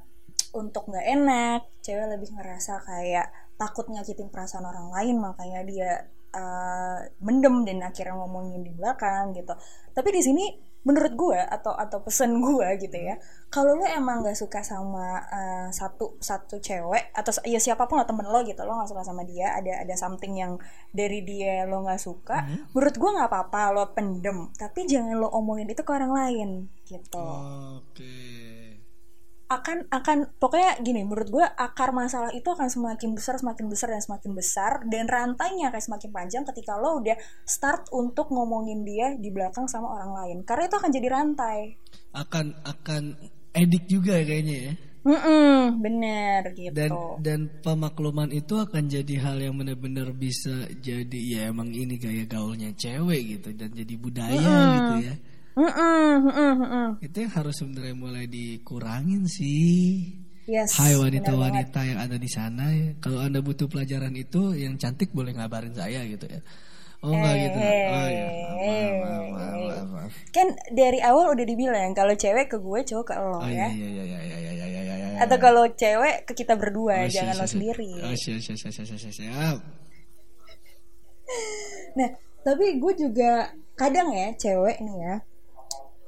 untuk nggak enak cewek lebih ngerasa kayak takut nyakitin perasaan orang lain makanya dia uh, mendem dan akhirnya ngomongin di belakang gitu tapi di sini menurut gue atau atau pesen gue gitu ya kalau lo emang nggak suka sama uh, satu satu cewek atau ya siapa pun lah temen lo gitu lo nggak suka sama dia ada ada something yang dari dia lo nggak suka menurut gue nggak apa-apa lo pendem tapi jangan lo omongin itu ke orang lain gitu. Oke akan akan pokoknya gini menurut gue akar masalah itu akan semakin besar semakin besar dan semakin besar dan rantainya akan semakin panjang ketika lo udah start untuk ngomongin dia di belakang sama orang lain. Karena itu akan jadi rantai. Akan akan edik juga kayaknya ya. Mm-mm, bener gitu. Dan dan pemakluman itu akan jadi hal yang benar-benar bisa jadi ya emang ini gaya gaulnya cewek gitu dan jadi budaya gitu ya Mm -mm, mm -mm. Itu yang harus sebenarnya mulai dikurangin sih. Yes, Hai wanita-wanita yang ada di sana, ya. kalau anda butuh pelajaran itu, yang cantik boleh ngabarin saya gitu ya. Oh enggak hey, gitu. Oh iya. Maaf, maaf, eh. maaf, maaf. Kan dari awal udah dibilang kalau cewek ke gue, cowok ke lo oh, ya. Iya iya iya iya iya iya iya. iya. Atau kalau cewek ke kita berdua, oh, jangan lo sendiri. Oh siap siap siap siap siap. siap. Nah, tapi gue juga kadang ya cewek nih ya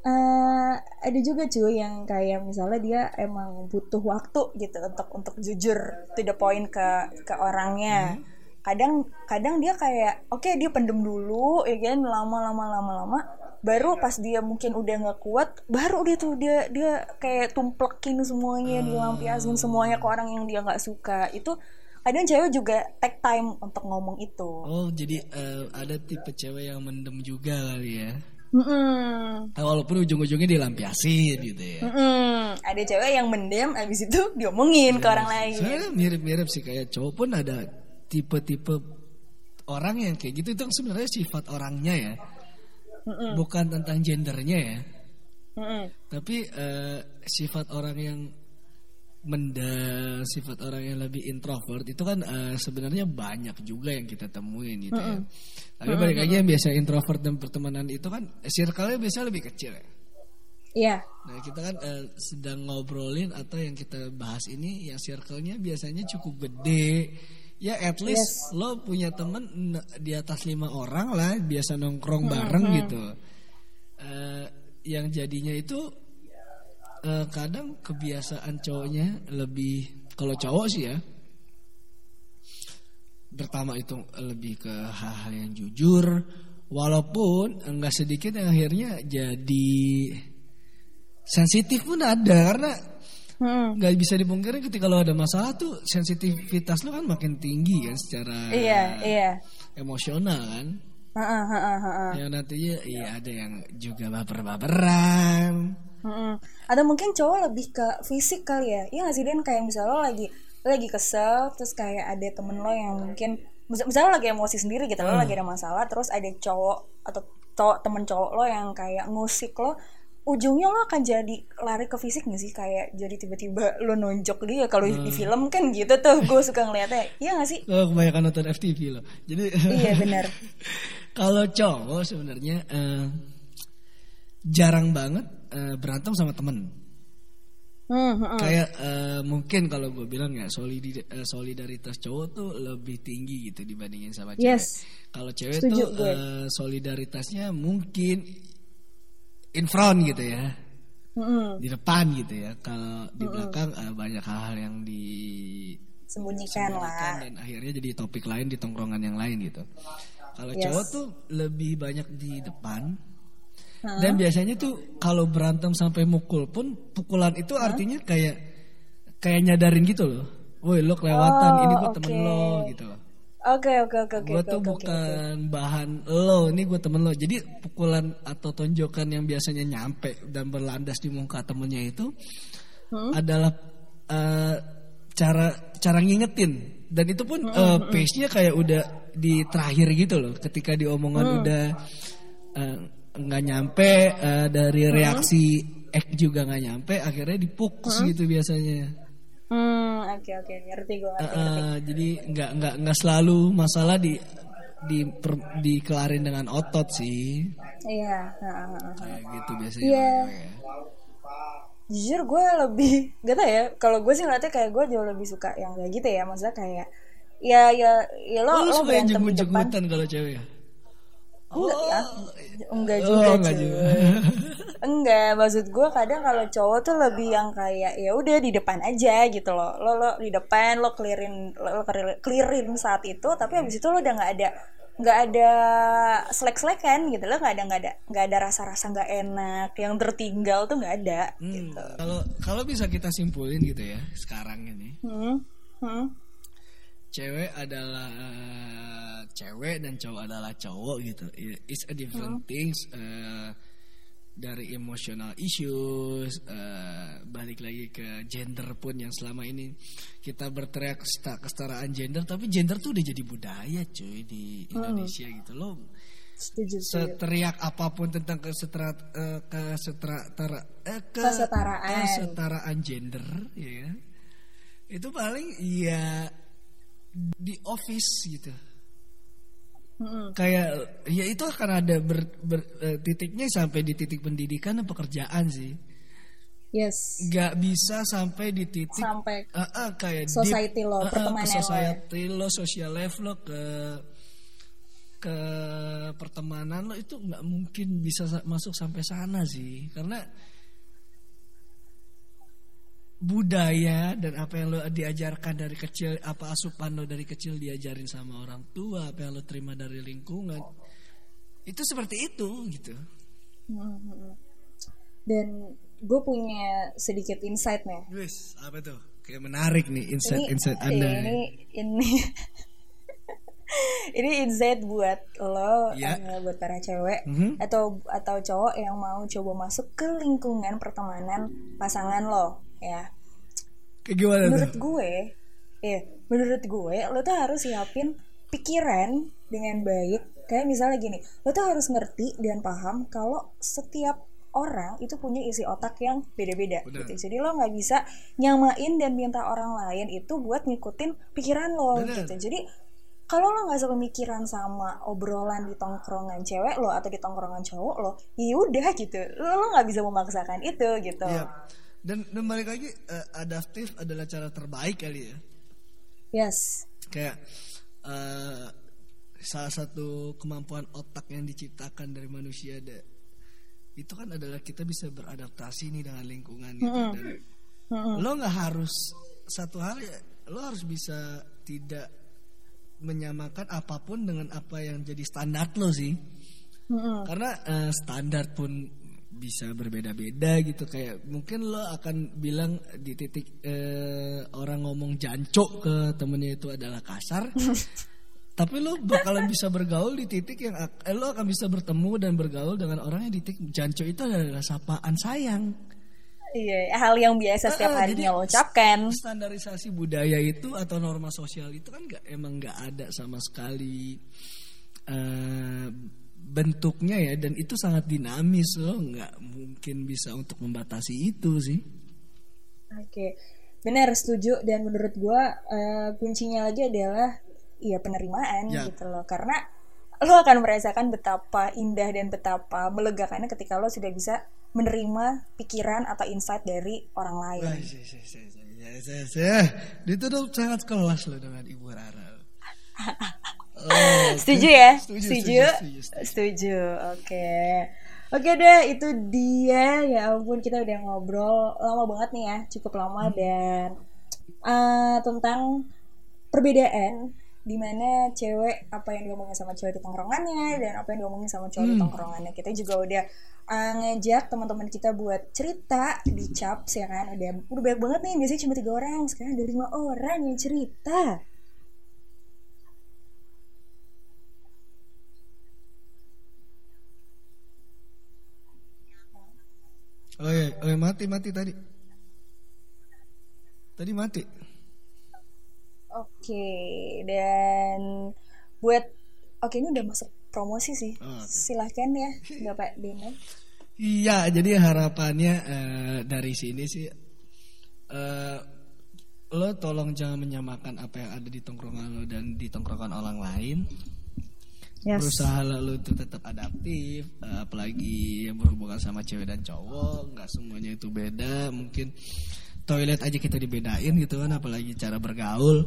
eh ada juga cuy yang kayak misalnya dia emang butuh waktu gitu untuk untuk jujur to the point ke ke orangnya. Kadang kadang dia kayak oke dia pendem dulu ya kan lama lama lama lama baru pas dia mungkin udah nggak kuat baru dia tuh dia dia kayak tumplekin semuanya dilampiasin semuanya ke orang yang dia nggak suka itu kadang cewek juga take time untuk ngomong itu Oh jadi eh, ada tipe cewek yang mendem juga kali ya. Mm-mm. Nah, walaupun ujung-ujungnya dilampiasin gitu ya. Mm-mm. Ada cewek yang mendem, abis itu diomongin ke orang lain. Soalnya mirip-mirip sih kayak cowok pun ada tipe-tipe orang yang kayak gitu itu sebenarnya sifat orangnya ya. Bukan tentang gendernya ya. Mm-mm. Tapi eh, sifat orang yang mendem, sifat orang yang lebih introvert itu kan eh, sebenarnya banyak juga yang kita temuin gitu ya. Tapi balik lagi yang biasa introvert dan pertemanan itu kan circle-nya biasanya lebih kecil ya. Iya. Nah kita kan eh, sedang ngobrolin atau yang kita bahas ini yang circle-nya biasanya cukup gede. Ya at least lo punya temen di atas lima orang lah biasa nongkrong bareng gitu. Eh, yang jadinya itu eh, kadang kebiasaan cowoknya lebih kalau cowok sih ya pertama itu lebih ke hal-hal yang jujur walaupun enggak sedikit yang akhirnya jadi sensitif pun ada karena Mm-mm. nggak bisa dipungkiri ketika lo ada masalah tuh sensitivitas lo kan makin tinggi kan secara Iya, iya. emosional kan Heeh, heeh, heeh. yang nantinya iya ada yang juga baper-baperan Mm-mm. Atau mungkin cowok lebih ke fisik kali ya. Iya gak sih Den kayak misalnya lo lagi lo lagi kesel terus kayak ada temen lo yang mungkin mis- misalnya lo lagi emosi sendiri gitu lo lagi ada masalah terus ada cowok atau cowok temen cowok lo yang kayak ngusik lo ujungnya lo akan jadi lari ke fisik gak sih kayak jadi tiba-tiba lo nonjok dia kalau di film kan gitu tuh gue suka ngeliatnya iya gak sih oh, kebanyakan nonton FTV lo jadi iya benar kalau cowok sebenarnya eh, jarang banget eh, berantem sama temen Hmm, hmm, hmm. kayak eh, mungkin kalau gue bilang ya solidi- eh, solidaritas cowok tuh lebih tinggi gitu dibandingin sama cewek. Yes. Kalau cewek Setuju tuh gue. eh, solidaritasnya mungkin in front gitu ya, Mm-mm. di depan gitu ya. Kalau di belakang eh, banyak hal-hal yang sembunyikan lah dan akhirnya jadi topik lain di tongkrongan yang lain gitu. Kalau Yes. cowok tuh lebih banyak di depan. Dan biasanya tuh kalau berantem sampai mukul pun pukulan itu artinya kayak kayak nyadarin gitu loh. Woi lo kelewatan, Oh, ini gue temen oke. lo gitu loh. Oke oke oke oke Gue tuh oke. bukan bahan lo, ini gue temen lo. Jadi pukulan atau tonjokan yang biasanya nyampe dan berlandas di muka temennya itu Hmm? adalah eh, cara cara ngingetin. Dan itu pun eh, pace-nya kayak udah di terakhir gitu loh. Ketika di omongan udah eh, nggak nyampe eh, dari reaksi Ek juga nggak nyampe, akhirnya dipukus gitu biasanya. Hmm, oke oke, ngerti gue. Eh, eh, jadi nggak nggak nggak selalu masalah di di per- dikelarin dengan otot sih Iya. heeh, heeh. kayak gitu biasanya Iya. ya. Jujur gue lebih, gak tau ya. Kalau gue sih ngeliatnya kayak gue jauh lebih suka yang kayak gitu ya. Maksudnya kayak, ya ya ya lo lu lo suka yang jenggut-jenggutan kalau cewek ya? Enggak ya, enggak Oh, juga enggak cuy. juga. enggak, maksud gue kadang kalau cowok tuh lebih yang kayak ya udah di depan aja gitu loh. Lo lo di depan lo clearin lo, lo clear- clearin saat itu, tapi habis itu lo udah nggak ada nggak ada selek-selekan gitu lo nggak ada nggak ada nggak ada rasa-rasa nggak enak yang tertinggal tuh nggak ada Hmm, gitu. Kalau kalau bisa kita simpulin gitu ya sekarang ini Hmm. Hmm. Cewek adalah eh, cewek dan cowok adalah cowok gitu. It's a different things eh, dari emotional issues eh, balik lagi ke gender pun yang selama ini kita berteriak seta- kesetaraan gender tapi gender tuh udah jadi budaya cuy di Indonesia gitu loh. Setuju, setuju. seteriak apa pun tentang kesetara eh, kesetara tara- eh, ke- Kesetaraan. kesetaraan gender ya kan? itu paling ya di office gitu kayak ya itu akan ada ber, ber- eh, titiknya sampai di titik pendidikan dan pekerjaan sih Yes. nggak bisa sampai di titik Sampai Ah, ah, kayak deep, society lo, ah, ah, pertemanan ke lo ya. society lo, social life lo ke ke pertemanan lo itu nggak mungkin bisa sa- masuk sampai sana sih karena budaya dan apa yang lo diajarkan dari kecil apa asupan lo dari kecil diajarin sama orang tua apa yang lo terima dari lingkungan itu seperti itu gitu dan gue punya sedikit insight nih. Wis apa tuh kayak menarik nih insight Ini- insight anda ini ini ini insight buat lo Iya. eh, buat para cewek Mhm. atau atau cowok yang mau coba masuk ke lingkungan pertemanan pasangan lo ya kayak gimana menurut tuh gue ya menurut gue lo tuh harus siapin pikiran dengan baik. Kayak misalnya gini lo tuh harus ngerti dan paham kalau setiap orang itu punya isi otak yang beda-beda gitu. Jadi lo nggak bisa nyamain dan minta orang lain itu buat ngikutin pikiran lo gitu. Jadi kalau lo nggak sepemikiran sama obrolan di tongkrongan cewek lo atau di tongkrongan cowok lo ya udah gitu. Lo nggak bisa memaksakan itu gitu. Iya. Dan, dan balik lagi eh, adaptif adalah cara terbaik kali ya. yes. Kayak eh, salah satu kemampuan otak yang diciptakan dari manusia ada itu kan adalah kita bisa beradaptasi nih dengan lingkungan gitu. Dan lo nggak harus satu hal ya lo harus bisa tidak menyamakan apa pun dengan apa yang jadi standar lo sih. Karena eh, standar pun bisa berbeda-beda gitu. Kayak mungkin lo akan bilang di titik eh, orang ngomong jancok ke temennya itu adalah kasar. Tapi lo bakalan bisa bergaul di titik yang eh, lo akan bisa bertemu dan bergaul dengan orang yang di titik jancok itu adalah sapaan sayang. Iya, hal yang biasa setiap Ah, harinya jadi lo ucapkan. standarisasi budaya itu atau norma sosial itu kan nggak emang nggak ada sama sekali eh, bentuknya ya dan itu sangat dinamis lo nggak mungkin bisa untuk membatasi itu sih Oke, benar setuju dan menurut gua eh, kuncinya lagi adalah ya penerimaan Ya. gitu loh karena lo akan merasakan betapa indah dan betapa melegakannya ketika lo sudah bisa menerima pikiran atau insight dari orang lain. Wah, sih, sih, sih, sih, sih. Itu tuh sangat kelas loh dengan Ibu Rara. Setuju ya? Setuju, Setuju. setuju, setuju, setuju. Setuju. Oke. Oke deh, itu dia. Ya ampun, kita udah ngobrol lama banget nih ya, cukup lama dan eh, tentang perbedaan di mana cewek apa yang diomongin sama cewek di tongkrongannya dan apa yang diomongin sama cowok di tongkrongannya kita juga udah eh, ngejak teman-teman kita buat cerita di caps ya kan udah udah banyak banget nih biasanya cuma tiga orang sekarang ada lima orang yang cerita Oh iya, oh iya, mati mati tadi. Tadi mati. Oke, dan buat oke ini udah masuk promosi sih. Oh, oke. Silahkan ya, Bapak Dino. Iya, jadi harapannya eh, dari sini sih eh, lo tolong jangan menyamakan apa yang ada di tongkrongan lo dan di tongkrongan orang lain. Berusaha lo itu tetap adaptif, eh, apalagi yang berhubungan sama cewek dan cowok, nggak semuanya itu beda. Mungkin toilet aja kita dibedain gitu kan, apalagi cara bergaul.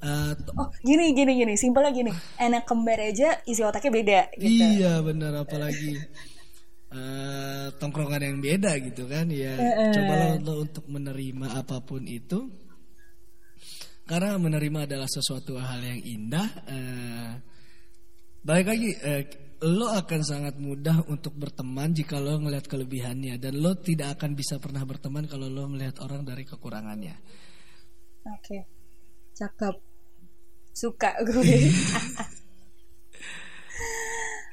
To- Oh, gini gini gini, simpelnya gini. Anak kembar aja isi otaknya beda gitu. Iya benar apalagi eh, tongkrongan yang beda gitu kan ya cobalah lo untuk menerima apa pun itu karena menerima adalah sesuatu hal yang indah eh, balik lagi eh, lo akan sangat mudah untuk berteman jika lo ngelihat kelebihannya dan lo tidak akan bisa pernah berteman kalau lo melihat orang dari kekurangannya Oke. Cakep. Suka gue.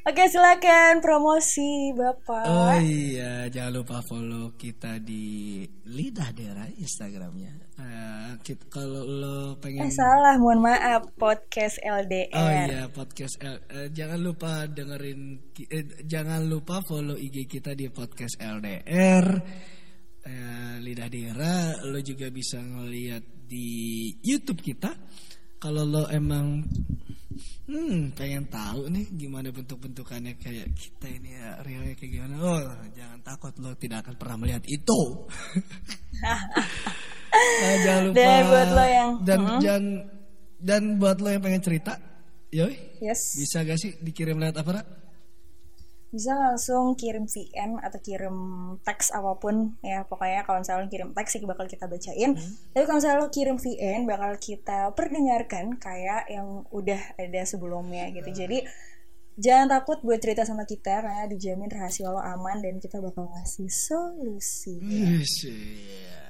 Oke silakan promosi bapak. Oh iya, jangan lupa follow kita di Lidah Dera Instagramnya. Eh, kit- kalau lo pengen Eh salah, mohon maaf podcast LDR. Oh iya podcast L- eh, jangan lupa dengerin eh, jangan lupa follow IG kita di podcast LDR Eh, Lidah Dera lo juga bisa ngeliat di YouTube kita kalau lo emang hmm pengen tahu nih gimana bentuk-bentukannya kayak kita ini ya realnya kayak gimana oh jangan takut lo tidak akan pernah melihat itu Eh, jangan lupa Dan buat lo yang- dan jangan dan buat lo yang pengen cerita yoi Yes. bisa gak sih dikirim lewat apa? Bisa langsung kirim VN atau kirim teks apa pun ya pokoknya kalau misalnya lo kirim teks sih bakal kita bacain. Tapi kalau misalnya lo kirim VN bakal kita perdengarkan kayak yang udah ada sebelumnya gitu. Jadi jangan takut buat cerita sama kita karena dijamin rahasia lo aman dan kita bakal ngasih solusi. Wis, iya.